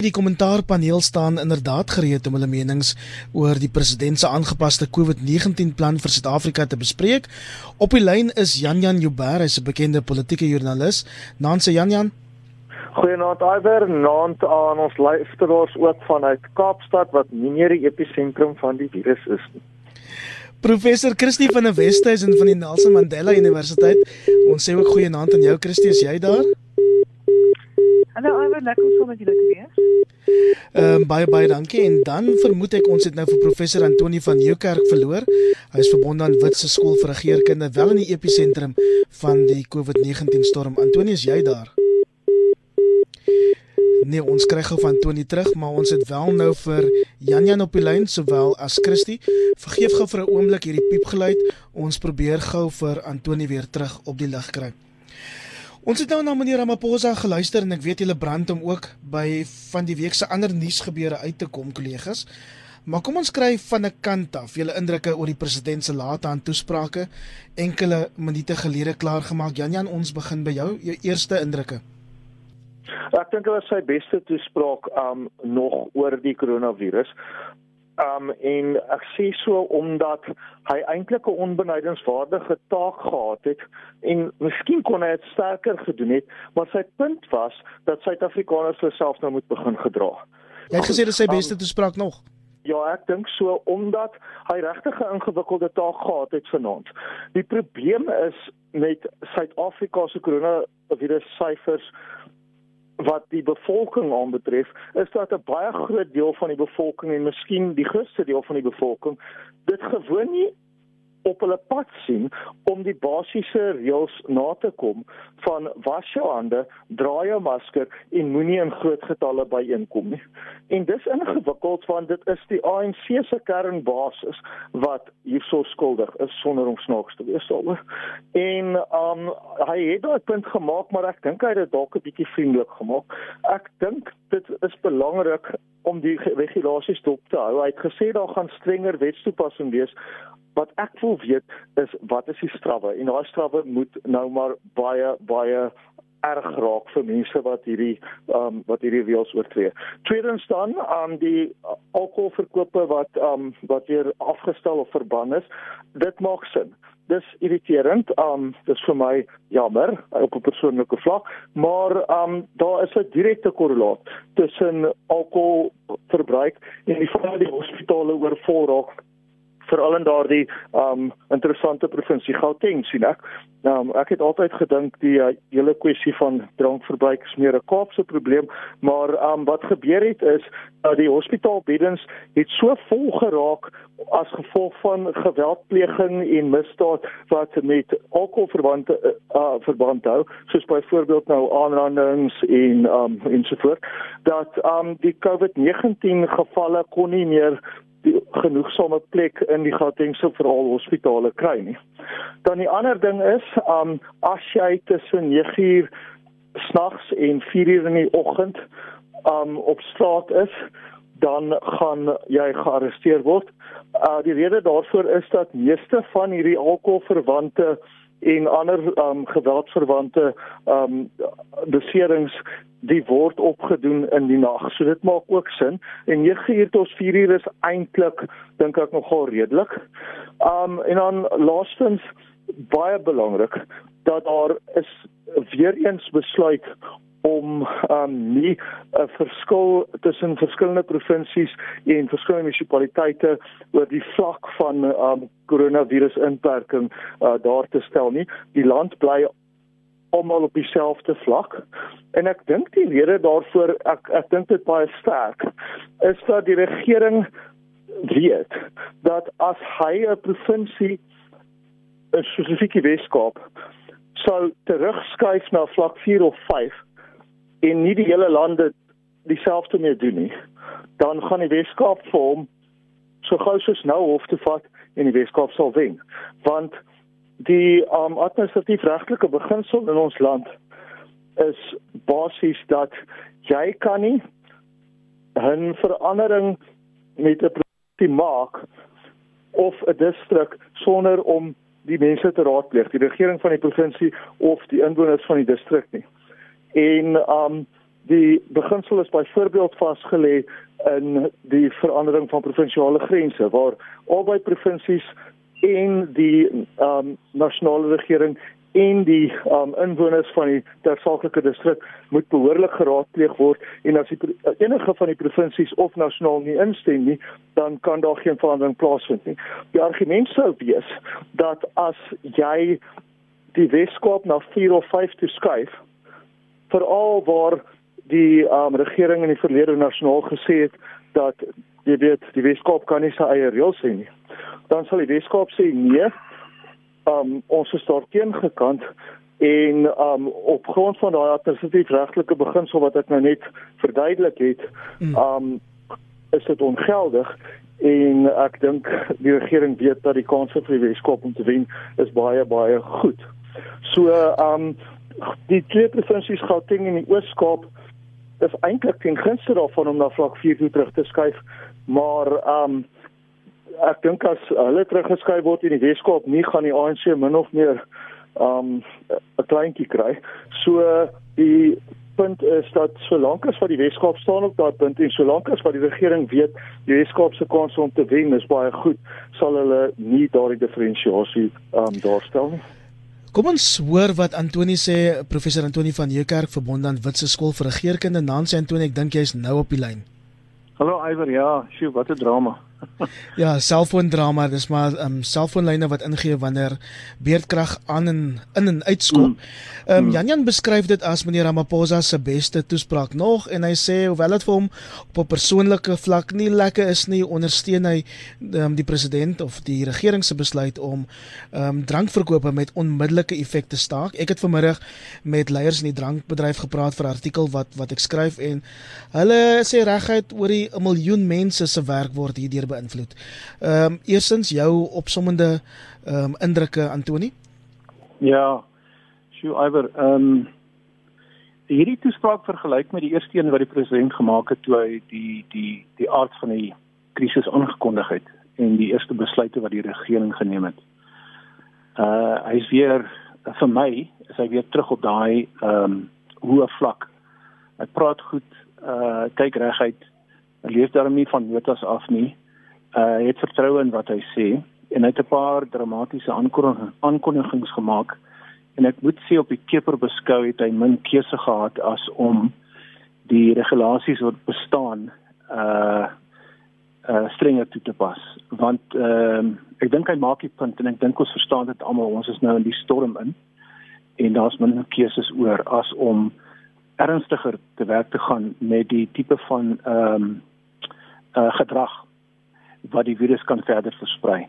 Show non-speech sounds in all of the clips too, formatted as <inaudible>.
Die kommentaarpaneel staan inderdaad gereed om hulle menings oor die president se aangepaste COVID-19 plan vir Suid-Afrika te bespreek. Op die lyn is Jan Jan Joubert, hy's 'n bekende politieke joernalis. Naanse Jan Jan. Goeienaand Iver, naand aan ons luisteraars ook vanuit Kaapstad wat nie meer die episentrum van die virus is nie. Professor Christie van der Westhuizen van die Nelson Mandela Universiteit. Ons sê ook goeienaand aan jou Christie, is jy daar? Hallo Iver, lekker om saam met julle te wees. Ehm um, baie baie dankie en dan vermoed ek ons het nou vir professor Antoni van Nieuwkerk verloor. Hy is verbonde aan Witse Skool vir Regeringskunde wel in die episentrum van die COVID-19 storm. Antoni, is jy daar? Nee, ons kry gou van Antoni terug, maar ons het wel nou vir Jan Jan op die lyn sowel as Christie. Vergeef gou vir 'n oomblik hierdie piepgeluid. Ons probeer gou vir Antoni weer terug op die lig kry. Ons het nou na meneer Ramaphosa geluister en ek weet julle brand hom ook by van die week se ander nuusgebeure uit te kom kollegas. Maar kom ons kry van 'n kant af julle indrukke oor die president se late aan toesprake enkele minute gelede klaar gemaak. Jan Jan, ons begin by jou, jou eerste indrukke. Ek dink dit was sy beste toespraak um nog oor die koronavirus. Um en ek sê so omdat hy eintlik 'n onbenadigingswaardige taak gehad het en miskien kon hy dit sterker gedoen het, maar sy punt was dat Suid-Afrikaners hulle self nou moet begin gedra. Jy het gesê is sy beste um, toespraak nog. Ja, ek dink so omdat hy regtig 'n ingewikkelde taak gehad het vanaand. Die probleem is met Suid-Afrika se koronavirus syfers wat die bevolking aanbetref, is dat 'n baie groot deel van die bevolking en miskien die grootste deel van die bevolking dit gewoon nie op hulle pad sien om die basiese reëls na te kom van was jou hande, dra jou masker en moenie in groot getalle byeenkom nie. En dis ingewikkeld want dit is die ANC se kernbasis wat hierso skuldig is sonder om snaaks te wees daaroor. En um hy het daai punt gemaak, maar ek dink hy het dit dalk 'n bietjie vriendelik gemaak. Ek dink dit is belangrik om die regulasies dop te hou. Hy het gesê daar gaan strenger wetstoepassing wees wat ek wil weet is wat is die strawwe en daai strawwe moet nou maar baie baie erg raak vir mense wat hierdie ehm um, wat hierdie reëls oortree. Tweedens dan aan um, die alkoholverkope wat ehm um, wat weer afgestel of verban is, dit maak sin. Dis irriterend. Um, dis vir my jammer op 'n persoonlike vlak, maar um, daar is 'n direkte korrelaat tussen alkoholverbruik en die feit dat die hospitale oorvol raak veral in daardie um interessante provinsie Gauteng sien ek. Nou ek het altyd gedink die uh, hele kwessie van drankverbruik is meer 'n Kaapse probleem, maar um wat gebeur het is dat die hospitaalbeddens het so vol geraak as gevolg van geweldpleging en misdaad wat met alkoholverwante uh, uh, verband hou, soos byvoorbeeld nou aanrandings en um ensovoorts dat um die COVID-19 gevalle kon nie meer die genoegsame plek in die Gautengse verhaal hospitale kry nie. Dan die ander ding is, um as jy tussen 9uur snags en 4uur in die oggend um op straat is, dan gaan jy gearresteer word. Uh die rede daarvoor is dat meeste van hierdie alkoholverwante en ander um geweldsverwante um beserings die word opgedoen in die nag. So dit maak ook sin. En 9 uur tot 4 uur is eintlik dink ek nogal redelik. Um en dan laastens baie belangrik dat daar is weer eens besluit om um nie 'n verskil tussen verskillende provinsies en verskillende munisipaliteite oor die vlak van um koronavirus inperking uh, daar te stel nie. Die land bly almal op dieselfde vlak. En ek dink die rede daarvoor ek ek dink dit baie sterk is dat die regering weet dat as hy 'n provinsie 'n spesifieke Weskaap sou terugskuif na vlak 4 of 5 en nie die hele lande dieselfde mee doen nie, dan gaan die Weskaap vir hom so gou soos nou hof te vat en die Weskaap sal wen. Want die um, administratief regtelike beginsel in ons land is basies dat jy kan nie 'n verandering met 'n provinsie maak of 'n distrik sonder om die mense te raadpleeg, die regering van die provinsie of die inwoners van die distrik nie. En um die beginsel is byvoorbeeld vasgelê in die verandering van provinsiale grense waar albei provinsies en die um, nasionale regering en die um, inwoners van die tersaaklike distrik moet behoorlik geraadpleeg word en as die enige van die provinsies of nasionaal nie instem nie dan kan daar geen verandering plaasvind nie. Die argument sou wees dat as jy die Weskaap na 4 of 5 toe skuif veral waar die um, regering in die verlede nasionaal gesê het dat jy weet die Weskaap kan nie sy eie reëls hê nie. Dan sal die Weskaap sê nee. Um ons is daar teengekant en um op grond van daai administratief regtelike beginsel wat ek nou net verduidelik het, um is dit ongeldig en ek dink die regering weet dat die kans vir die Weskaap om te wen is baie baie goed. So um die twee provinsies Gauteng en die Oos-Kaap is eintlik ten gunste daarvan om na vlak 4 toe terug te skuif, maar um ek dink as hulle teruggeskuif word in die Weskaap, nie gaan die ANC min of meer um 'n kleintjie kry. So die punt is dat solank as wat die Weskaap staan op daardie punt en solank as wat die regering weet die Weskaap se kans om te wen is baie goed, sal hulle nie daardie diferensiasie um daarstel nie. Kom ons hoor wat Antoni sê, professor Antoni van Heukerk verbond aan Witse skool vir regeringskunde. Nancy Antoni, ek dink jy's nou op die lyn. Hallo Iwer, ja, sjoe, wat 'n drama. Ja, selfoondrama, dis maar ehm um, selfoonlyne wat ingee wanneer beerdkrag aan en in en uitskop. Mm. Ehm um, mm. Jan Jan beskryf dit as meneer Ramaphosa se beste toespraak nog en hy sê hoewel dit vir hom op 'n persoonlike vlak nie lekker is nie, ondersteun hy um, die president of die regering se besluit om ehm um, drankverkope met onmiddellike effek te staak. Ek het vanmiddag met leiers in die drankbedryf gepraat vir 'n artikel wat wat ek skryf en hulle sê reguit oor die 'n miljoen mense se werk word hierdeur beïnvloed. Ehm um, eersins jou opsommende ehm um, indrukke Antoni? Ja. Sjoe Iwer, ehm um, hierdie toespraak vergelyk met die eerste een wat die president gemaak het toe hy die die die aard van die krisis aangekondig het en die eerste besluite wat die regering geneem het. Uh hy is weer vir my is hy weer terug op daai ehm um, hoë vlak. Hy praat goed, uh kyk reguit. Hy leef daarom nie van notas af nie uh, hy het vertroue in wat hy sê en hy het 'n paar dramatiese aankondigings gemaak en ek moet sê op die keper beskou het hy min keuse gehad as om die regulasies wat bestaan uh uh strenger toe te pas. Want ehm uh, ek dink hy maak die punt en ek dink ons verstaan dit almal ons is nou in die storm in en daar's min keuses oor as om ernstiger te werk te gaan met die tipe van ehm um, uh gedrag wat die virus kan verder versprei.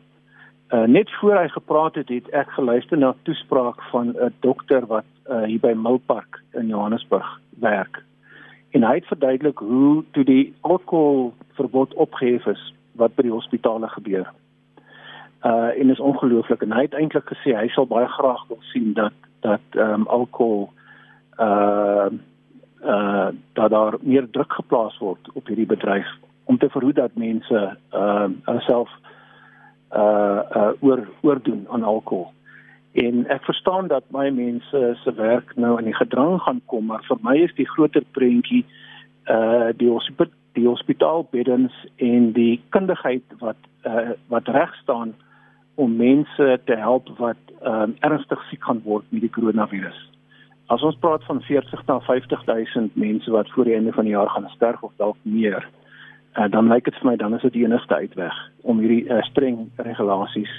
Uh net voor hy gepraat het, het ek geluister na 'n toespraak van 'n dokter wat uh hier by Milpark in Johannesburg werk. En hy het verduidelik hoe toe die alkoholverbod opgehef is wat by die hospitale gebeur. Uh en is ongelooflik en hy het eintlik gesê hy sal baie graag wil sien dat dat ehm um, alkohol uh uh dat daar meer druk geplaas word op hierdie bedryf om te verhoed dat mense uh hulself uh uh oor oordoen aan alkohol. En ek verstaan dat baie mense se werk nou in die gedrang gaan kom, maar vir my is die groter prentjie uh die hospitaal die hospitaalbeddens en die kundigheid wat uh wat reg staan om mense te help wat um ernstig siek gaan word met die koronavirus. As ons praat van 40 na 50 000 mense wat voor die einde van die jaar gaan sterf of dalk meer, uh, dan lyk dit vir my dan is dit die enigste uitweg om hierdie uh, streng regulasies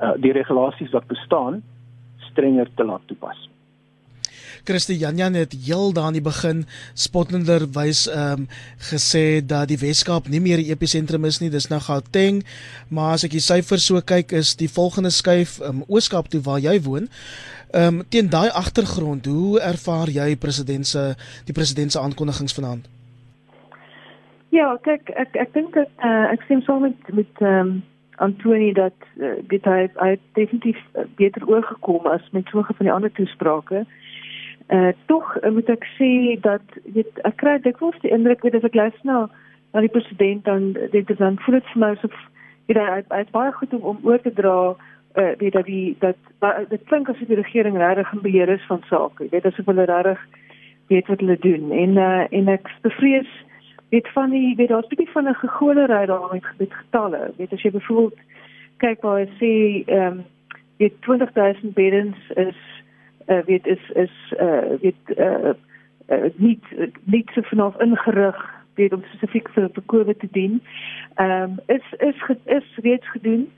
uh, die regulasies wat bestaan strenger te laat toepas. Christie Janjan het heel daar aan die begin spottender wys ehm um, gesê dat die Weskaap nie meer die episentrum is nie, dis nou Gauteng, maar as ek die syfers so kyk is die volgende skuif um, Ooskaap toe waar jy woon. Ehm um, teen daai agtergrond, hoe ervaar jy president se die president se aankondigings vanaand? Ja, kyk, ek ek dink dat uh, ek sien saam met met ehm um, Antoni dat uh, dit hy hy definitief uh, beter oorgekom as met sommige van die ander toesprake. Eh uh, tog uh, moet ek sê dat dit ek kry dikwels die indruk dat as ek luister na na die president dan dit is dan voel dit vir my asof jy hy, hy is baie goed om om oor te dra eh uh, weet dat die dat dit klink asof die regering regtig in beheer is van sake. Jy weet asof hulle regtig weet wat hulle doen en uh, en ek bevrees weet van die weet daar's bietjie van 'n gegolery daar met met getalle weet as jy byvoorbeeld kyk waar hy sê ehm um, weet 20000 beddens is uh, weet is is uh, weet uh, uh, niet niet so vanaf ingerig weet om spesifiek vir vir COVID te dien. Ehm um, is is is reeds gedoen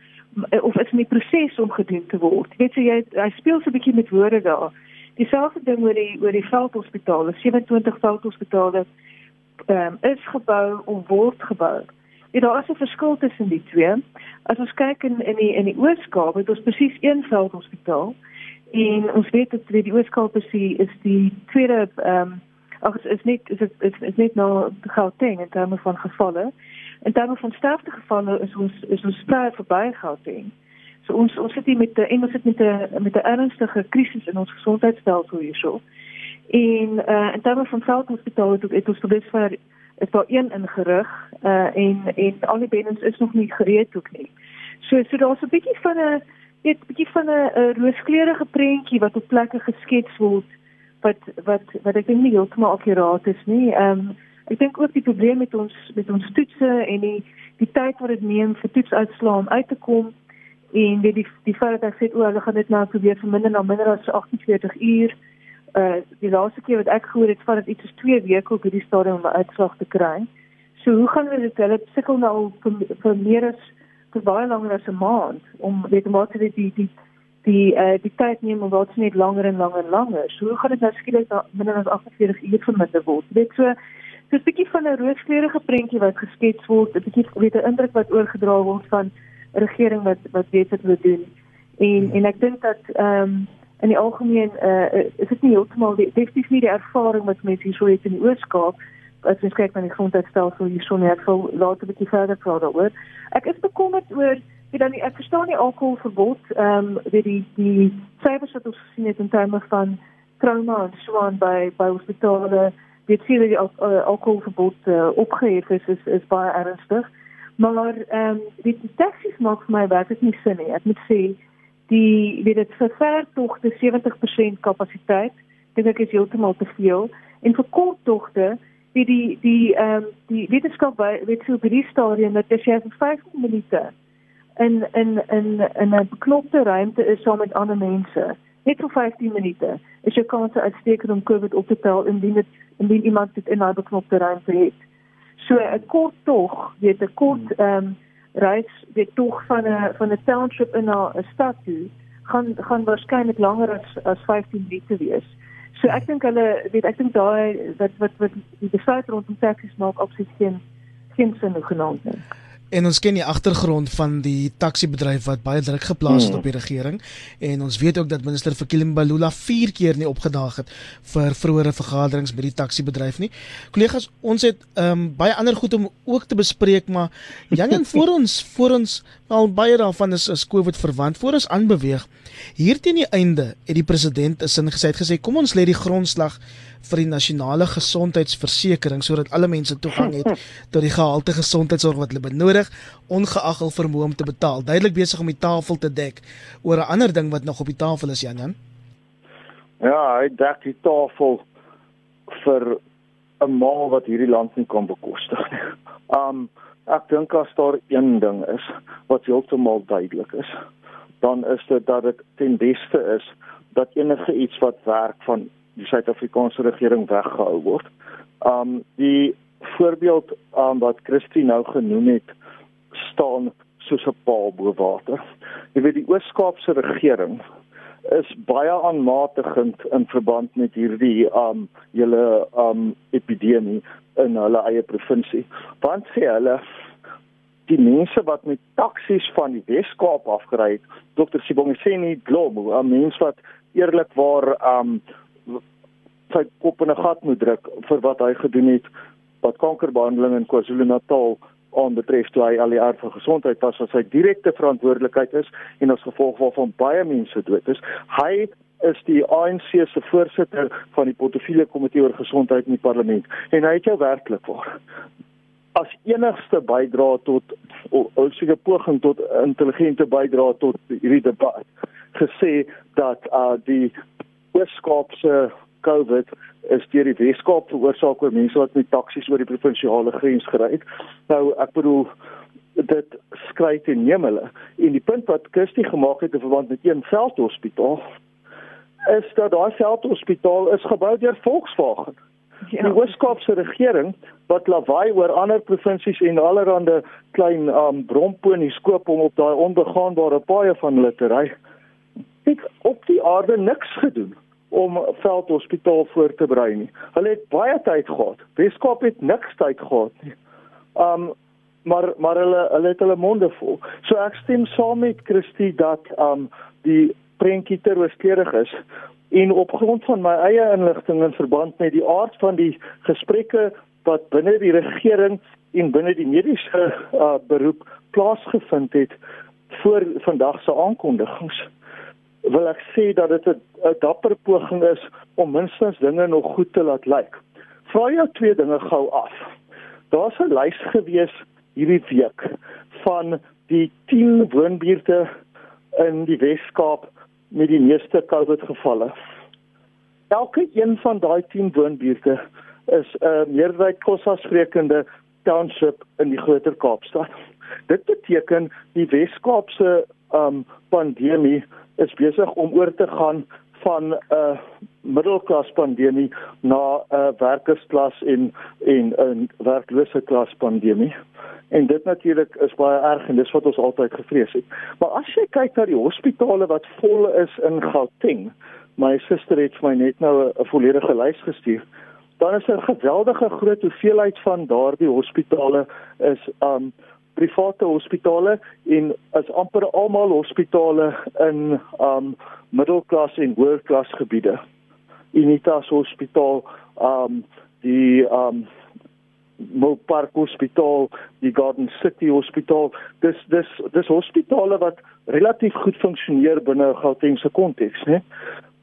of is in die proses om gedoen te word. Weet jy hy speel so 'n bietjie met woorde daar. Dieselfde ding oor die oor die veldhospitale, 27 veldhospitale um, is gebou of word gebou. Ja, daar is 'n verskil tussen die twee. As ons kyk in in die in die Oos-Kaap, het ons presies een veldhospitaal en ons weet dat die Oos-Kaap is die is die tweede ehm um, ag is, is net is is, is, net nou Gauteng in terme van gevalle. En terme van sterftegevalle is ons is ons sprei verby Gauteng. So ons ons sit hier met 'n ons sit met 'n met 'n ernstige krisis in ons gesondheidstelsel hierso. En uh in terme van veldhospitale het, het ons tot dusver is daar een ingerig uh en en al die beddens is nog nie gereed ook nie. So so daar's 'n bietjie van 'n 'n bietjie van 'n rooskleurige prentjie wat op plekke geskets word wat wat wat ek dink nie heeltemal akkuraat is nie. Ehm um, ek dink ook die probleem met ons met ons toetse en die die tyd wat dit neem vir toetsuitslae om uit te kom en weet die die feit dat ek sê o, hulle gaan dit nou probeer verminder na minder as 48 uur. Uh die laaste keer wat ek gehoor het, vat dit iets soos 2 weke op hierdie stadium om 'n uitslag te kry. So hoe gaan hulle dit hulle sukkel nou vir, vir meer as vir baie langer as 'n maand om weet maar te die die die uh, die tyd neem om wat net langer en langer en langer. So hoe gaan dit nou skielik minder as 48 uur verminder word? Dit so so 'n bietjie van 'n rooskleurige prentjie wat geskets word, 'n bietjie weet 'n indruk wat oorgedra word van 'n regering wat wat weet wat hulle doen. En en ek dink dat ehm um, in die algemeen uh, is dit nie heeltemal definitief nie die ervaring wat mense hier so het in die Oos-Kaap as jy kyk na die grondstelsel hier so net so laat 'n bietjie verder praat daaroor. Ek is bekommerd oor Wie dan ek verstaan die alkoholverbod, ehm um, weet die die syfers wat ons gesien het in terme van trauma en swaan by by hospitale, weet sien die al, uh, alkoholverbod uh, opgehef is, is is baie ernstig. Maar ehm um, die taxis maak vir my werk dit nie sin nie. Ek moet sê die weet dit verver tog die 70% kapasiteit. Dit is heeltemal te veel en vir kort togte die die die ehm um, die wetenskap weet so by die stadium dat as jy vir 15 minute in in in in 'n beknopte ruimte is saam met ander mense. Net vir 15 minute. Is jou kans uitstekend om COVID op te tel indien dit indien iemand dit in 'n beknopte ruimte het. So 'n kort tog, weet 'n kort ehm um, reis, weet tog van 'n van 'n township in 'n stad toe gaan gaan waarskynlik langer as as 15 minute wees. So ek dink hulle weet ek dink daai wat wat wat die besluit rondom taxis maak absoluut geen geen sin genoeg nie. En ons ken die agtergrond van die taxi-bedryf wat baie druk geplaas het hmm. op die regering en ons weet ook dat minister Fikile-Mbalula 4 keer nie opgedaag het vir vroeëre vergaderings by die taxi-bedryf nie. Kollegas, ons het um, baie ander goed om ook te bespreek, maar Jan en <laughs> voor ons voor ons al baie daarvan is is COVID verwant. Voor ons aanbeweeg. Hier teen die einde het die president in gesê het gesê kom ons lê die grondslag vir die nasionale gesondheidsversekering sodat alle mense toegang het <laughs> tot die gehalte gesondheidsorg wat hulle benodig ongeag hul vermoë om te betaal. Duidelik besig om die tafel te dek oor 'n ander ding wat nog op die tafel is, Jan Jan. Ja, hy dek die tafel vir 'n maal wat hierdie land nie kan bekostig nie. <laughs> Um ek dink as daar een ding is wat heeltemal duidelik is, dan is dit dat dit ten beste is dat enige iets wat werk van die Suid-Afrikaanse regering weggehou word. Um die voorbeeld um wat Christie nou genoem het staan soos 'n paal bo water. Jy weet die Oos-Kaapse regering is baie aanmatigend in verband met hierdie um julle um epidemie in hulle eie provinsie. Want sê hulle die mense wat met taksies van die Wes-Kaap afgery het, Dr. Sibonge sê nie glo, 'n mens wat eerlikwaar um sy kop in 'n gat moet druk vir wat hy gedoen het wat kankerbehandeling in KwaZulu-Natal aanbetref toe hy al die aard van gesondheid was wat sy direkte verantwoordelikheid is en as gevolg waarvan baie mense dood is. Hy is die ANC se voorsitter van die portefeulje komitee oor gesondheid in die parlement en hy het jou werklik waar as enigste bydra tot seker poging tot intelligente bydra tot hierdie debat gesê dat uh die Weskaapse COVID is deur die Weskaap veroorsaak oor mense wat met taksies oor die provinsiale grens gery het. Nou ek bedoel dit skry te neem hulle. En die punt wat Kirsty gemaak het in verband met een veldhospitaal is dat daai veldhospitaal is gebou deur Volkswagen. Ja. Die Weskaapse regering wat lawaai oor ander provinsies en allerlei klein um bromponies koop om op daai onbegaanbare paaie van hulle te ry. Het op die aarde niks gedoen om veldhospitaal voor te berei nie. Hulle het baie tyd gehad. Weskaap het niks tyd gehad nie. Um maar maar hulle hulle het hulle monde vol. So ek stem saam met Christie dat um die prentjie te rooskleurig is en op grond van my eie inligting in verband met die aard van die gesprekke wat binne die regering en binne die mediese uh, beroep plaasgevind het voor vandag se aankondigings wil ek sê dat dit 'n dapper poging is om minstens dinge nog goed te laat lyk. Vra jou twee dinge gou af. Daar's 'n lys gewees hierdie week van die 10 woonbuurte in die Wes-Kaap met die meeste COVID gevalle. Elke een van daai 10 woonbuurte is 'n uh, meerderheid kossassprekende township in die Groter Kaapstad. Dit beteken die Wes-Kaapse um pandemie is besig om oor te gaan van 'n uh, middelklas pandemie na 'n uh, werkersklas en en 'n werklose klas pandemie. En dit natuurlik is baie erg en dis wat ons altyd gevrees het. Maar as jy kyk na die hospitale wat vol is in Gauteng, my suster het vir my net nou 'n volledige lys gestuur. Dan is 'n er geweldige groot hoeveelheid van daardie hospitale is um private hospitale en is amper almal hospitale in um middelklas en hoërklas gebiede. Unitas Hospitaal, um die um Mopark Hospitaal, die Garden City Hospitaal. Dis dis dis hospitale wat relatief goed funksioneer binne 'n Gautengse konteks, né?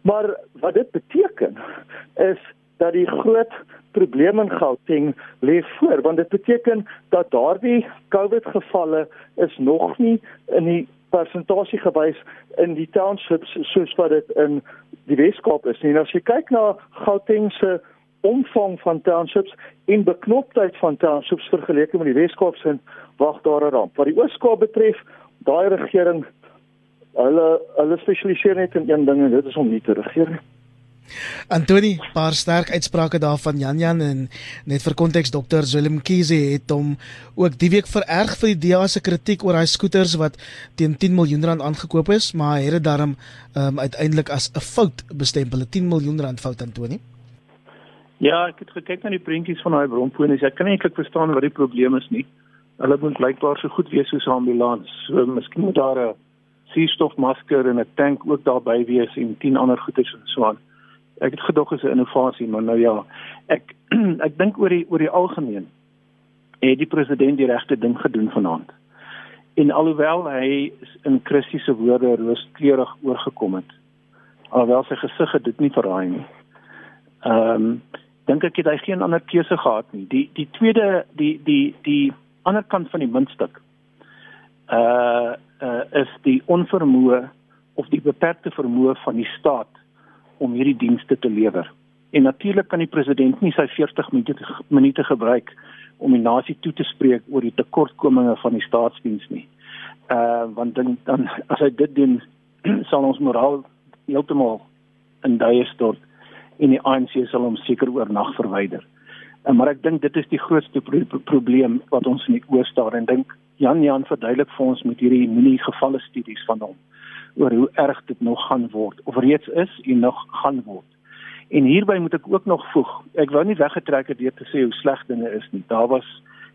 Maar wat dit beteken is dat die groot probleem in Gauteng lê voor, want dit beteken dat daardie COVID gevalle is nog nie in die persentasie gewys in die townships soos wat dit in die Weskaap is nie. En as jy kyk na Gauteng se omvang van townships en beknoptheid van townships vergeleke met die Weskaapse wag daar 'n ramp. Wat die Ooskaap betref, daai regering hulle hulle spesialiseer net in een ding en dit is om nie te regeer nie. Antoni, paar sterk uitsprake daarvan Jan Jan en net vir konteks dokter Willem Kiese het hom ook die week vererg vir die DA se kritiek oor hy skooters wat teen 10 miljoen rand aangekoop is, maar hy het dit daarom um, uiteindelik as 'n fout bestempel, 'n 10 miljoen rand fout Antoni. Ja, ek het gekyk na die prentjies van daai bronfonies. Ek kan eintlik verstaan wat die probleem is nie. Hulle moet blykbaar so goed wees soos 'n ambulans. So miskien moet daar 'n suurstofmasker en 'n tank ook daarby wees en 10 ander goeders en so aan. Ek het gedog is 'n innovasie, maar nou ja, ek <clears throat> ek dink oor die oor die algemeen het die president die regte ding gedoen vanaand. En alhoewel hy in Christus se woorde rooskleurig oorgekom het, alhoewel sy gesig dit nie verraai nie. Ehm um, dink ek het hy geen ander keuse gehad nie. Die die tweede die die die ander kant van die muntstuk uh uh is die onvermoë of die beperkte vermoë van die staat om hierdie dienste te lewer. En natuurlik kan die president nie sy 40 minute minute gebruik om die nasie toe te spreek oor die tekortkominge van die staatsdiens nie. Uh want dan dan as hy dit doen <clears throat> sal ons moraal heeltemal in duie stort en die ANC sal hom seker oornag verwyder. En maar ek dink dit is die grootste pro probleem wat ons in die oë staar en dink Jan Jan verduidelik vir ons met hierdie mini gevalle studies van hom oor hoe erg dit nog gaan word of reeds is en nog gaan word. En hierby moet ek ook nog voeg, ek wou nie weggetrek het deur te sê hoe sleg dinge is nie. Daar was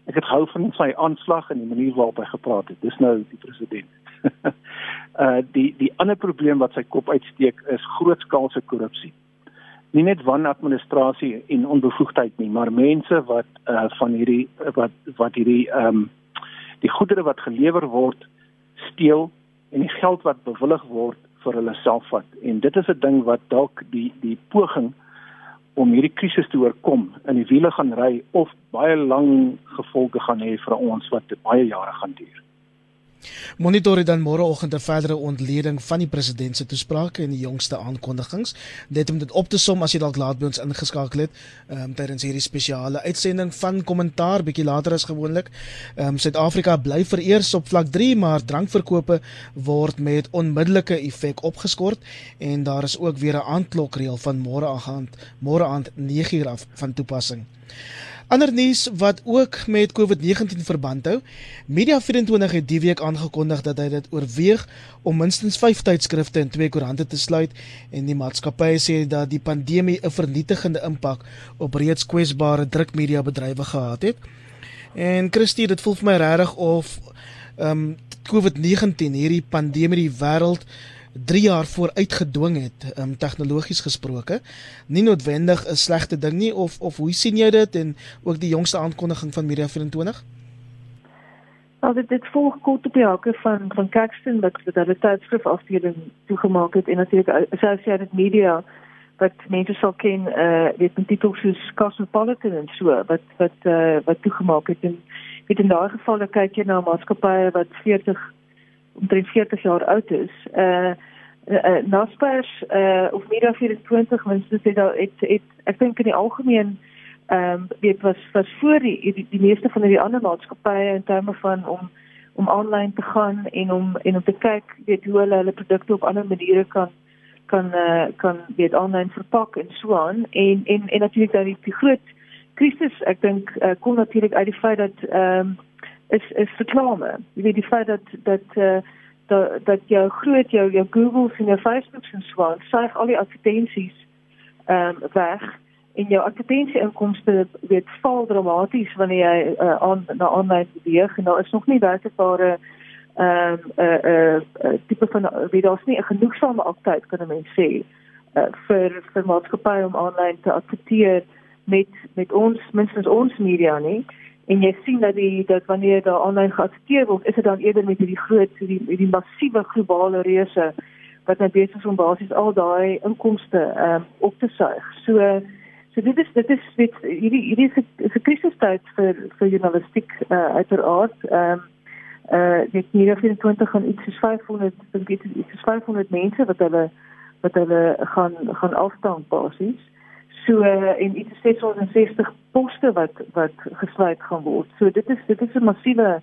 ek het gehou van sy aanslag en die manier waarop hy gepraat het. Dis nou die president. <laughs> uh die die ander probleem wat sy kop uitsteek is grootskaalse korrupsie nie net wanadministrasie en onbevoegdheid nie, maar mense wat uh van hierdie wat wat hierdie ehm um, die goedere wat gelewer word steel en die geld wat bewillig word vir hulle self vat. En dit is 'n ding wat dalk die die poging om hierdie krisis te oorkom in die wiele gaan ry of baie lang gevolge gaan hê vir ons wat baie jare gaan duur. Monitor dan môreoggend 'n verdere ontleding van die president se toesprake en die jongste aankondigings. Net om dit op te som as jy dalk laat by ons ingeskakel het, ehm um, tydens hierdie spesiale uitsending van kommentaar bietjie later as gewoonlik. Ehm um, Suid-Afrika bly vereers op vlak 3, maar drankverkope word met onmiddellike effek opgeskort en daar is ook weer 'n aandklokreël van môre aand môre aand 9uur af van toepassing. Ander nuus wat ook met COVID-19 verband hou. Media24 het die week aangekondig dat hy dit oorweeg om minstens 5 tydskrifte en 2 koerante te sluit en die maatskappy sê dat die pandemie 'n vernietigende impak op reeds kwesbare drukmedia bedrywe gehad het. En Christie, dit voel vir my regtig of ehm um, COVID-19 hierdie pandemie die wêreld 3 jaar vooruit gedwing het, um, tegnologies gesproke. Nie noodwendig 'n slegte ding nie of of hoe sien jy dit en ook die jongste aankondiging van Media 24? Nou dit dit volg kort op die hakke van van Caxton wat wat hulle tydskrif afdeling toegemaak het en natuurlik Associated Media wat mense sal ken eh uh, weet met titels soos Cosmopolitan en so wat wat eh uh, wat toegemaak het en weet in daai geval kyk jy na maatskappye wat 40 omtrent 40 jaar oud is. Uh uh Naspers uh of Media 24 minstens het daar het, het ek dink in die algemeen ehm um, weet was was voor die, die die meeste van die ander maatskappye in terme van om om aanlyn te gaan en om en om te kyk weet hoe hulle hulle produkte op ander maniere kan kan uh, kan weet aanlyn verpak en so aan en en en natuurlik dat die, die groot krisis ek dink uh, kom natuurlik uit die feit dat ehm um, is is reklame. Jy weet die feit dat dat uh, dat dat jou groot jou jou Google en jou Facebook en so aan suig al die advertensies ehm um, weg en jou advertensie inkomste weet val dramaties wanneer jy uh, aan na aanlyn beweeg en daar is nog nie werkbare ehm um, 'n uh, 'n uh, uh, tipe van wie daar's nie 'n genoegsame aktyd kan 'n mens sê uh, vir vir maatskappye om aanlyn te adverteer met met ons minstens ons media nie en jy sien dat die dat wanneer daar aanlyn geadverteer word, is dit dan eerder met hierdie groot hierdie die massiewe globale reuse wat net besig is om basies al daai inkomste ehm um, op te suig. So so dit is dit is dit hierdie hierdie is 'n krisistyd vir vir journalistiek uh, uiteraard. Ehm um, uh dit hier 24 gaan iets soos 500 dink ek iets soos 500 mense wat hulle wat hulle gaan gaan afstaan basies. So en iets 660 poste wat wat gesluit gaan word. So dit is dit is 'n massiewe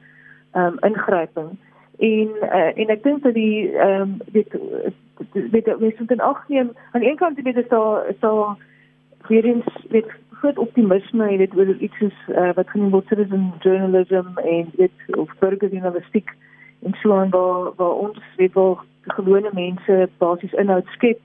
ehm um, ingryping. En uh, en ek dink dat die ehm um, dit met met so 'n agneem aan een kant dit is daar is daar weer eens met groot optimisme en dit oor iets is uh, wat genoem word citizen journalism en dit of burgerjournalistiek en so aan waar waar ons weet wel gewone mense basies inhoud skep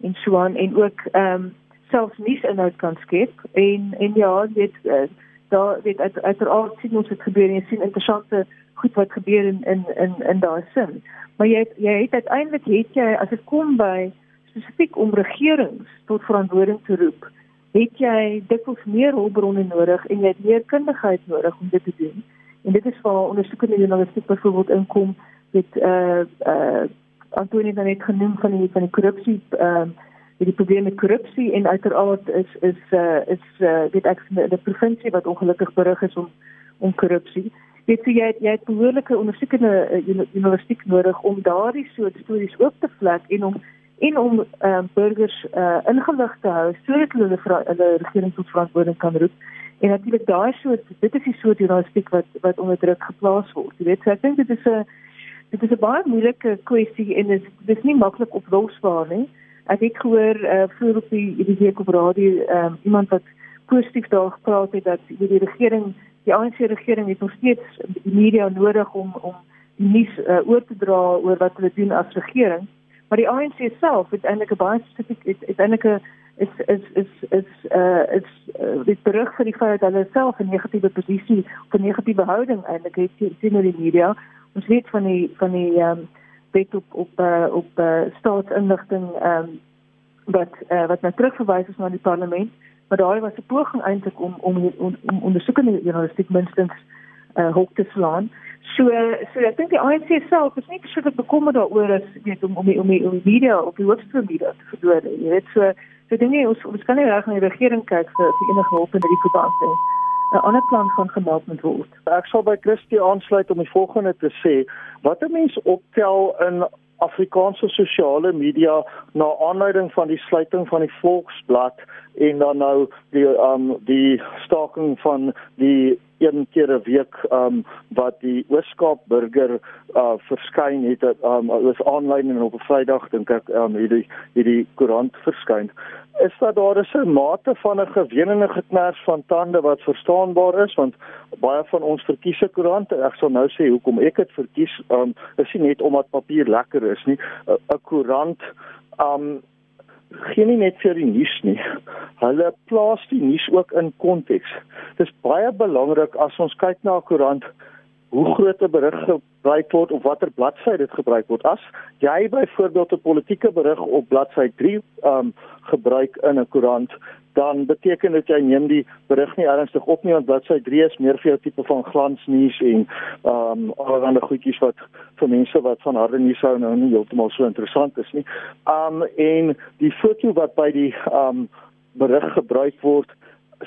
en so aan en ook ehm um, selfs nie inhoud kan skep en en ja dit uh, daar dit uit uiteraard sien ons dit gebeur en jy sien interessante goed wat gebeur in in in in daai sin. Maar jy jy het uiteindelik het jy as dit kom by spesifiek om regerings tot verantwoording te roep het jy dikwels meer hulpbronne nodig en jy het meer kundigheid nodig om dit te doen. En dit is waar ondersoekende journalistiek byvoorbeeld inkom met eh uh, eh uh, Antonie het net genoem van die van die korrupsie ehm uh, die probleem met korrupsie en uiteraard is is uh, is uh, weet ek die provinsie wat ongelukkig berig is om om korrupsie. Weet jy jy het behoorlike ondersoekende uh, universiteit nodig om daardie soort stories oop te vlek en om en om uh, burgers uh, ingelig te hou sodat hulle hulle regering tot verantwoording kan roep. En natuurlik daai soort dit is die soort journalistiek wat wat onder druk geplaas word. Jy weet, so ek dink dit is 'n dit is 'n baie moeilike kwessie en dit is dis nie maklik oplosbaar nie. Ek het gehoor uh, vroeër op die hierdie week op radio um, iemand wat positief daar gepraat het dat die regering, die ANC regering het nog steeds die media nodig om om die nuus uh, oor te dra oor wat hulle doen as regering. Maar die ANC self het eintlik 'n baie spesifiek het, het eintlik 'n is is is is uh is uh, dit berug vir die feit dat hulle self 'n negatiewe posisie of 'n negatiewe houding eintlik het teenoor die media. Ons weet van die van die um, wet op op uh, op uh, staatsinligting ehm um, wat uh, wat nou terugverwys is na die parlement maar daai was 'n poging eintlik om om om, om ondersoekende journalistiek minstens uh, hoek te slaan. So so ek dink die ANC self is nie presies bekommerd daaroor as weet om om die, om die, om die media op die hoogste media te verdoor. Jy weet so so dinge ons ons kan nie reg na die regering kyk vir vir enige hulp in hierdie verband nie. 'n ander plan gaan gemaak moet word. Ek sal by Christie aansluit om die volgende te sê: wat 'n mens optel in Afrikaanse sosiale media na aanleiding van die sluiting van die Volksblad en dan nou die um die staking van die een keer 'n week um wat die Ooskaap burger uh verskyn het um was aanlyn en op 'n Vrydag dink ek um hierdie hierdie koerant verskyn. Is dat daar is 'n mate van 'n gewenende geknars van tande wat verstaanbaar is want baie van ons verkies 'n koerant ek sal nou sê hoekom ek dit verkies um is nie net omdat papier lekker is nie. 'n koerant um gee nie net vir die nuus nie. Hulle plaas die nuus ook in konteks. Dis baie belangrik as ons kyk na 'n koerant hoe groot 'n berig gebruik word of watter bladsy dit gebruik word. As jy byvoorbeeld 'n politieke berig op bladsy 3 um gebruik in 'n koerant, dan beteken dit jy neem die berig nie ernstig op nie want bladsy 3 is meer vir jou tipe van glansnuus en um allerlei goedjies wat vir mense wat van harde nuus hou nou nie heeltemal so interessant is nie. Um en die foto wat by die um berig gebruik word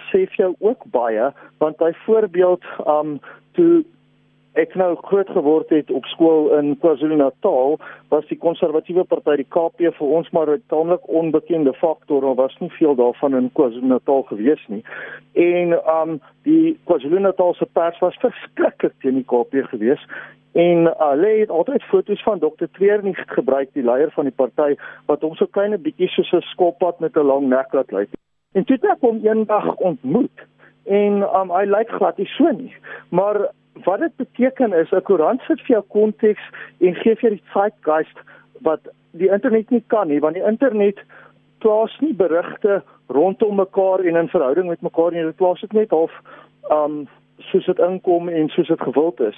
sê vir jou ook baie want byvoorbeeld um toe ek nou groot geword het op skool in KwaZulu-Natal was die konservatiewe party die KP vir ons maar 'n taamlik onbekende faktor en was nie veel daarvan in KwaZulu-Natal gewees nie. En um die KwaZulu-Natal se pers was verskriklik teen die KP gewees en hulle het altyd foto's van Dr. Treurnig gebruik die leier van die party wat hom so klein bietjie soos 'n skoppad met 'n lang nek laat lyk. En toe het ek hom eendag ontmoet en um hy lyk glad nie so nie. Maar wat dit beteken is 'n koerant sit vir jou konteks en gee vir die zeitgeist wat die internet nie kan nie want die internet plaas nie berigte rondom mekaar en in verhouding met mekaar nie. Dit plaas dit net half um soos dit inkom en soos dit gewild is.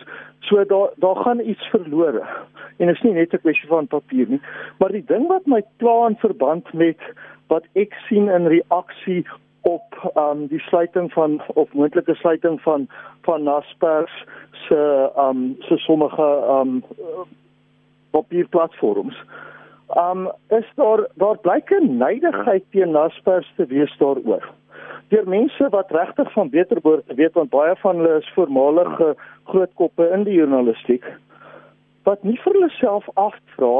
So daar daar gaan iets verlore en dit is nie net 'n kwessie van papier nie. Maar die ding wat my pla in verband met wat ek sien in reaksie op um die sluiting van of moontlike sluiting van van Naspers se um se sommige um papierplatforms. Um is daar daar blyk 'n neidigheid teen Naspers te wees daaroor. Deur mense wat regtig van beter behoort te weet want baie van hulle is voormalige groot koppe in die journalistiek wat nie vir hulle self afvra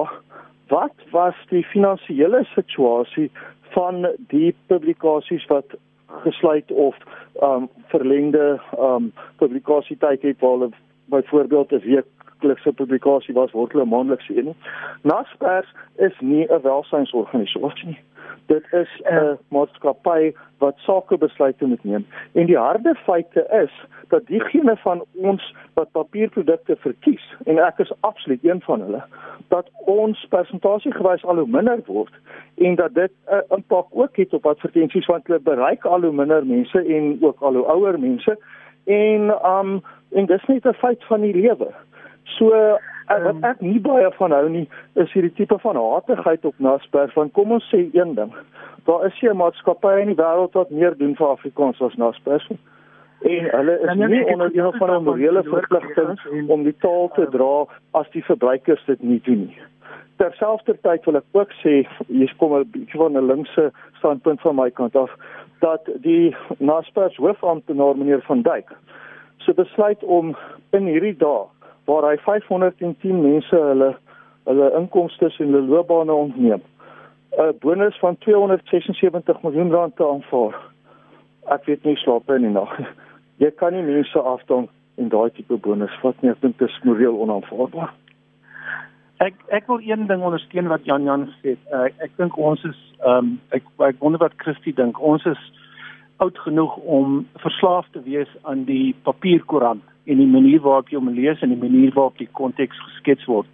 wat was die finansiële situasie van die publikasies wat gesluit of um verlengde um publikasietyd het waar hulle byvoorbeeld 'n weeklikse publikasie was word hulle maandeliks een. Naspers is nie 'n welsynsorganisasie nie. Dit is 'n maatskappy wat sakebesluite moet neem. En die harde feite is dat diegene van ons wat papierprodukte verkies en ek is absoluut een van hulle dat ons persentasiegewys al hoe minder word en dat dit 'n uh, impak ook het op advertensies want hulle bereik al hoe minder mense en ook al hoe ouer mense en um en dis net 'n feit van die lewe. So uh, wat ek nie baie van hou nie is hierdie tipe van hatigheid op Naspers want kom ons sê een ding. Daar is hier maatskappye in die wêreld wat meer doen vir Afrikaans as Naspers. En hulle is nie onder een van 'n morele verpligting om die taal te dra as die verbruikers dit nie doen nie. Terselfdertyd wil ek ook sê hier kom 'n bietjie van 'n linkse standpunt van my kant af dat die Naspers hoofamptenaar meneer van Duyk se besluit om in hierdie dae waar hy 510 mense hulle hulle inkomste en hulle loopbane ontneem 'n bonus van 276 miljoen rand te aanvaar. Ek weet nie slaap in die nag jy kan nie mense afdong en daai tipe bonus vat nie. Ek dink dit is moreel onaanvaarbaar. Ek ek wil een ding ondersteun wat Jan Jan gesê het. Ek ek dink ons is ehm um, ek ek wonder wat Christie dink. Ons is oud genoeg om verslaaf te wees aan die papierkoerant en die manier waarop jy hom lees en die manier waarop die konteks geskets word.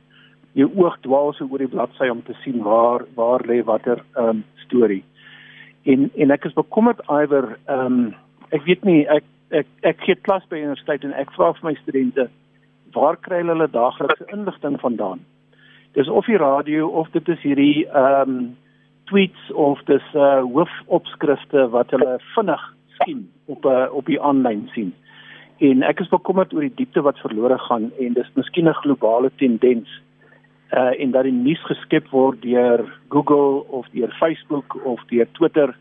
Jou oog dwaal so oor die bladsy om te sien waar waar lê watter ehm um, storie. En en ek is bekommerd iwer ehm um, ek weet nie ek ek ek gee klas by universiteit en ek vra vir my studente waar kry hulle daaglikse inligting vandaan? Dis of die radio of dit is hierdie ehm um, tweets of dis uh hoofopskrifte wat hulle vinnig sien op 'n uh, op die aanlyn sien. En ek is bekommerd oor die diepte wat verlore gaan en dis miskien 'n globale tendens uh en dat die nuus geskep word deur Google of deur Facebook of deur Twitter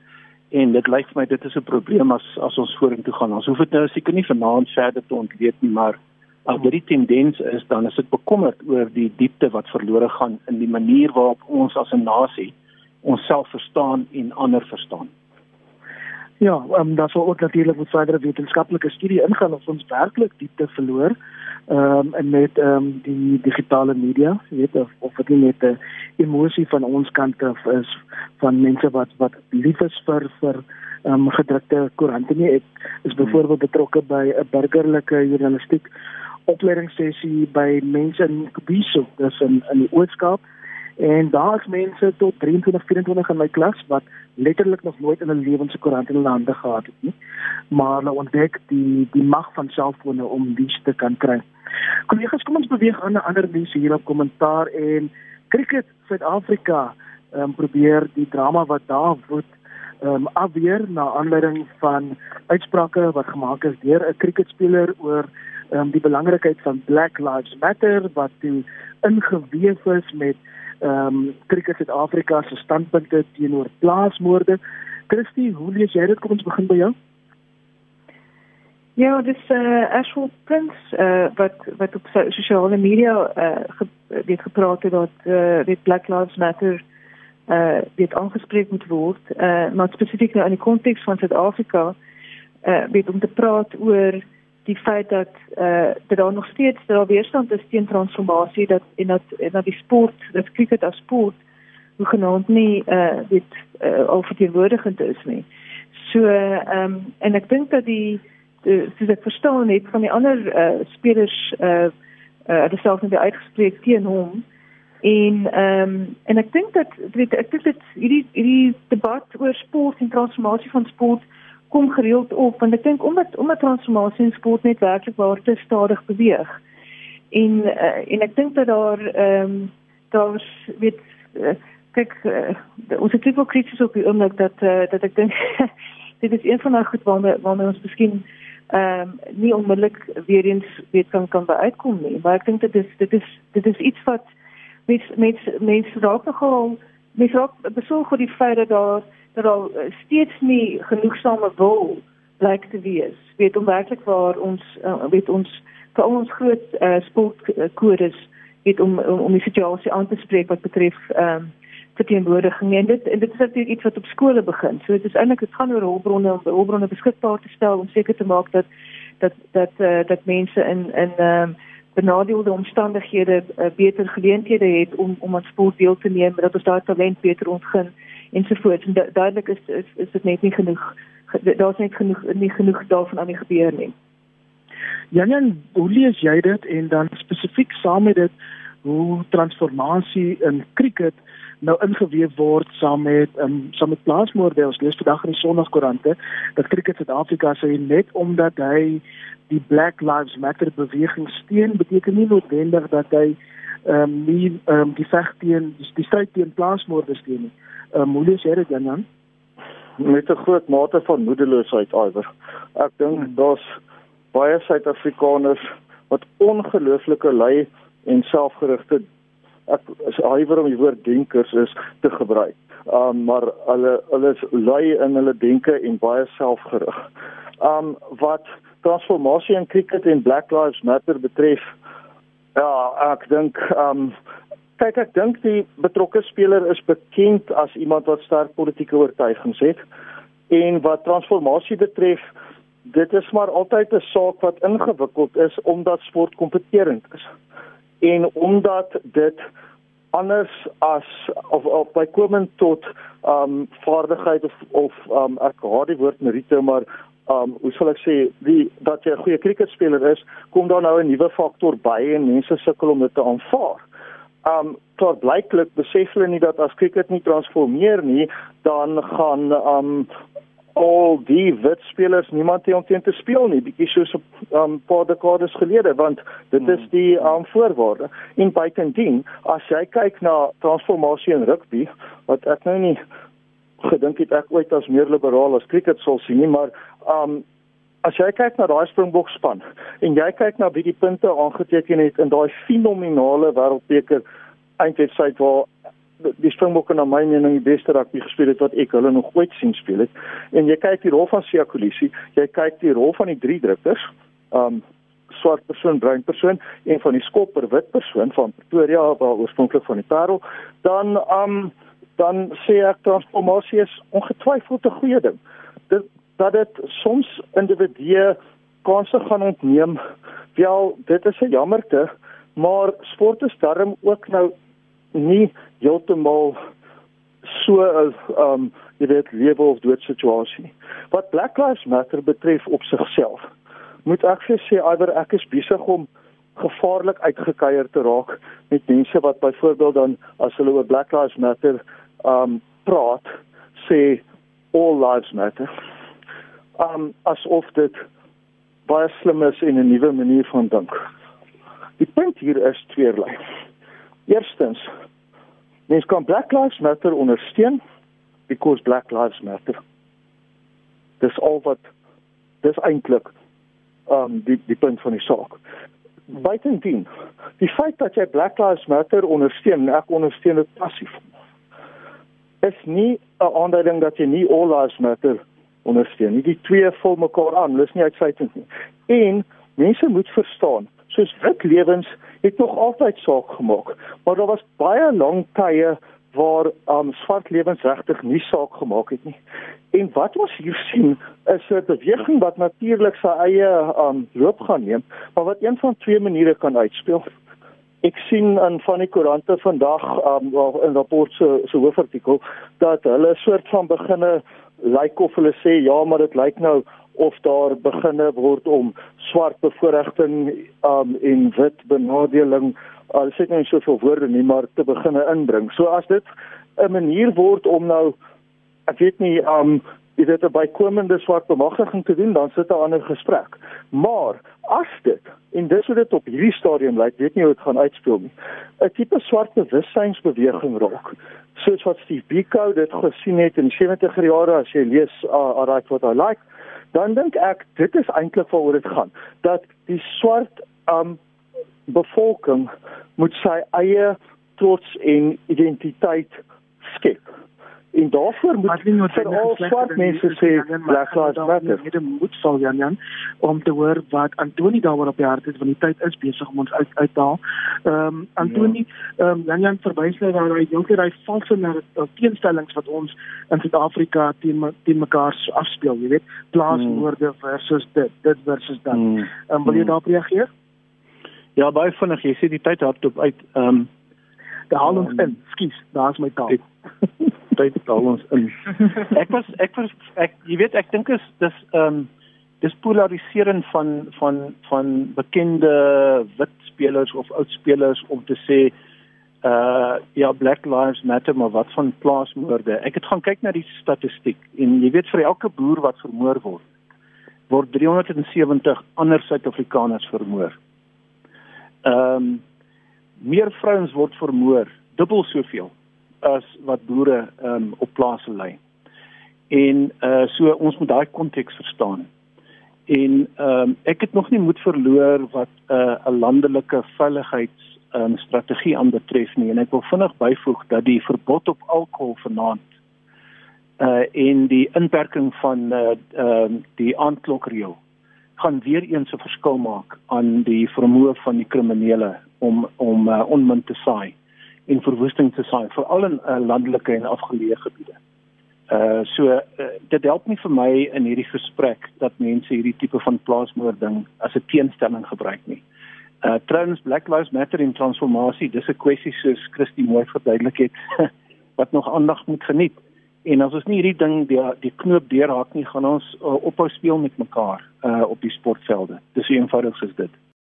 En dit lyk vir my dit is 'n probleem as as ons vorentoe gaan. Ons hoef dit nou seker nie vanaand verder te ontleed nie, maar as dit die tendens is, dan is ek bekommerd oor die diepte wat verlore gaan in die manier waarop ons as 'n nasie onsself verstaan en ander verstaan. Ja, um, daar sou ook natuurlik moet verdere wetenskaplike studie ingaan of ons werklik diepte verloor. Ehm um, met ehm um, die digitale media, weet of of dit net 'n emosie van ons kant af is van mense wat wat lief is vir vir ehm um, gedrukte koerante nie. Ek is byvoorbeeld betrokke by 'n burgerlike journalistiek opleidingssessie by mense in Kubiso, dis in in die Oos-Kaap. En daar's mense tot 23, 24 in my klas wat letterlik nog nooit in 'n lewens se koerant in hulle hande gehad het nie. Maar hulle ontdek die die mag van selfone om dies te kan kry. Kollegas, kom ons beweeg aan na ander mense hier op kommentaar en Cricket Suid-Afrika ehm um, probeer die drama wat daar woed ehm um, afweer na aanleiding van uitsprake wat gemaak is deur 'n cricketspeler oor ehm um, die belangrikheid van Black Lives Matter wat toe ingeweef is met ehm um, Cricket Suid-Afrika se standpunte teenoor plaasmoorde. Christie, hoe lees jy dit? Kom ons begin by jou. Ja, dis eh uh, Ashwell Prince eh uh, wat wat op sosiale media eh uh, ge, het gepraat het dat eh uh, dit Black Lives Matter eh uh, dit aangespreek moet word. Eh uh, maar spesifiek nou in die konteks van Suid-Afrika eh uh, weet om te praat oor die feit dat eh uh, dat daar nog steeds daar weerstand is teen transformasie dat en dat en dat die sport, dat cricket as sport genoemd nie eh uh, dit eh uh, alverteenwoordigend is nie. So ehm um, en ek dink dat die soos ek verstaan het van die ander uh, spelers uh uh selfs net uitgespreek teen hom en ehm um, en ek dink dat weet ek dink dit hierdie hierdie debat oor sport en transformasie van sport kom gereeld op want ek dink omdat omdat transformasie in sport net werklik waar te stadig beweeg. En uh, en ek dink dat daar ehm um, daar weet uh, kyk uh, ons het baie krities op die oomblik dat uh, dat ek dink <laughs> dit is een van daai goed waarmee waarmee ons miskien ehm um, nie onmiddellik weer eens weet kan kan uitkom nie. Maar ek dink dit is dit is dit is iets wat met met mense raak nogal mense raak besorg oor die feit dat daar dat daar steeds nie genoegsame wil blyk te wees weet om werklik waar ons uh, weet ons vir ons groot uh, sportkodes weet om, om om die situasie aan te spreek wat betref ehm um, verteenwoordiging en dit en dit is natuurlik iets wat op skole begin. So dit is eintlik dit gaan oor hulpbronne om hulpbronne beskikbaar te stel om seker te maak dat dat dat uh, dat mense in in ehm uh, benadeelde omstandighede uh, beter geleenthede het om om aan sport deel te neem, dat ons daai talent beter ontgin ensovoorts. En du duidelik is is is dit net nie genoeg daar's net genoeg nie genoeg daarvan aan die gebeur nie. Janjan, hoe lees jy dit en dan spesifiek saam met dit hoe transformasie in cricket nou ingeweef word saam met um, saam met plaasmoorde ons lees vandag in die Sondagkoerante dat Cricket Suid-Afrika sê net omdat hy die Black Lives Matter beweging steun beteken nie noodwendig dat hy ehm um, nie ehm um, die veg teen die, die stryd teen plaasmoorde steun nie. Um, hoe lees jy dit dan? Met 'n groot mate van moedeloosheid iwer. Ek dink hmm. daar's baie Suid-Afrikaners wat ongelooflike lui en selfgerigte ek is huiwer om die woord denkers is te gebruik. Um maar hulle hulle is lui in hulle denke en baie selfgerig. Um wat transformasie in cricket en Black Lives Matter betref, ja, ek dink um kyk ek dink die betrokke speler is bekend as iemand wat sterk politieke oortuigings het en wat transformasie betref dit is maar altyd 'n saak wat ingewikkeld is omdat sport kompeterend is en omdat dit anders as of, of bykomend tot um vaardigheid of of um ek haat die woord merite maar um hoe sal ek sê die dat jy 'n goeie kriketspeler is kom daar nou 'n nuwe faktor by en mense sukkel om dit te aanvaar. Um tot blyklik besef hulle nie dat as kriket nie transformeer nie dan gaan um al die wit spelers niemand te omtrent te speel nie bietjie soos 'n um, paar dekades gelede want dit is hmm. die um, voorwaarde en buitendien as jy kyk na transformasie in rugby wat ek nou nie gedink het ek ooit as meer liberaal as cricket sou sien nie maar um, as jy kyk na daai Springbok span en jy kyk na wie die punte aangeteken het in daai fenominale wêreldbeker eindwedstryd waar die Springbokke na my mening die beste rugby gespeel het wat ek hulle nog ooit sien speel het. En jy kyk die rol van Sia Kolisi, jy kyk die rol van die drie drukkers, um swart persoon, bruin persoon en van die skopper wit persoon van Pretoria waar oorspronklik van die Parel, dan um dan sê ek transformasie is ongetwyfeld 'n goeie ding. Dit dat dit soms individue kansse gaan ontneem. Wel, dit is 'n jammerte, maar sport is darm ook nou nie heeltemal so 'n um jy weet lewe of dood situasie. Wat Black Lives Matter betref op sigself, moet ek vir sê iwer ek is besig om gevaarlik uitgekeier te raak met mense wat byvoorbeeld dan as hulle oor Black Lives Matter um praat sê all lives matter. Um asof dit baie slim is en 'n nuwe manier van dink. Die punt hier is tweerlei. Eerstens, mens kan Black Lives Matter ondersteun because Black Lives Matter. Dis al wat dis eintlik um die die punt van die saak. Buitendien, die feit dat jy Black Lives Matter ondersteun, ek ondersteun dit passief is nie 'n aanduiding dat jy nie all lives matter ondersteun nie. Die twee vul mekaar aan, dis nie uitsluitend nie. En mense moet verstaan, soos wit lewens het nog altyd saak gemaak, maar daar was baie lang tye waar um, swart lewens regtig nie saak gemaak het nie. En wat ons hier sien is 'n beweging wat natuurlik sy eie um, loop gaan neem, maar wat een van twee maniere kan uitspeel ek sien in van die koerante vandag um, in rapport se se hoofartikel dat hulle soort van beginne lyk of hulle sê ja maar dit lyk nou of daar beginne word om swart bevoordiging um, en wit benadeling. Al sê net soveel woorde nie maar te beginne inbring. So as dit 'n manier word om nou ek weet nie um jy weet 'n bykomende swart bemagtiging te doen dan sit 'n ander gesprek maar as dit en dis hoe dit op hierdie stadium lyk, weet nie hoe dit gaan uitspeel nie. 'n Tipe swart bewussynsbeweging raak, soos wat Steve Biko dit gesien het in die 70er jare as jy lees uh, like what I like, dan dink ek dit is eintlik waaroor dit gaan, dat die swart um bevolking moet sy eie trots en identiteit skep en daarvoor moet nie vir al swart mense sê Black Lives Matter. Dit moet sal Jan Jan om te hoor wat Antoni daaroor op die hart het want die tyd is besig om ons uit uit te haal. Ehm um, Antoni, ehm um, Jan Jan verwys nou na hy dink hy valse na teenstellings wat ons in Suid-Afrika teen teen mekaar afspeel, jy weet, plaaswoorde hmm. versus dit, dit versus dat. Ehm hmm. um, wil jy hmm. daarop reageer? Ja, baie vinnig. Jy sê die tyd hardop uit. Ehm um, daar haal ons um, in. Skus, daar's my taal. <laughs> tyd daal ons in. <laughs> Ek was ek was ek jy weet ek dink is dis ehm um, dis polarisering van van van bekende wit spelers of oud spelers om te sê uh ja Black Lives Matter maar wat van plaasmoorde. Ek het gaan kyk na die statistiek en jy weet vir elke boer wat vermoor word word 370 ander Suid-Afrikaners vermoor. Ehm um, meer vrouens word vermoor, dubbel soveel as wat boere um, op plase lê. En uh so ons moet daai konteks verstaan. En ehm um, ek het nog nie moed verloor wat 'n uh, 'n landelike veiligheids um, strategie aanbetref nie en ek wil vinnig byvoeg dat die verbod op alkohol vanaand uh en die inperking van uh ehm uh, die aandklokreël gaan weer eens 'n verskil maak aan die vermoë van die kriminele om om uh, onmin te saai en verwoesting te saai veral in uh, landelike en afgeleë gebiede. Uh so uh, dit help nie vir my in hierdie gesprek dat mense hierdie tipe van plaasmoording as 'n teenstelling gebruik nie. Uh trouens Black Lives Matter in transformasie, dis 'n kwessie soos Christie mooi verduidelik het <laughs> wat nog aandag moet geniet. En as ons nie hierdie ding die die knoop deurhaak nie, gaan ons uh, ophou speel met mekaar uh op die sportvelde. Dis so eenvoudig soos dit.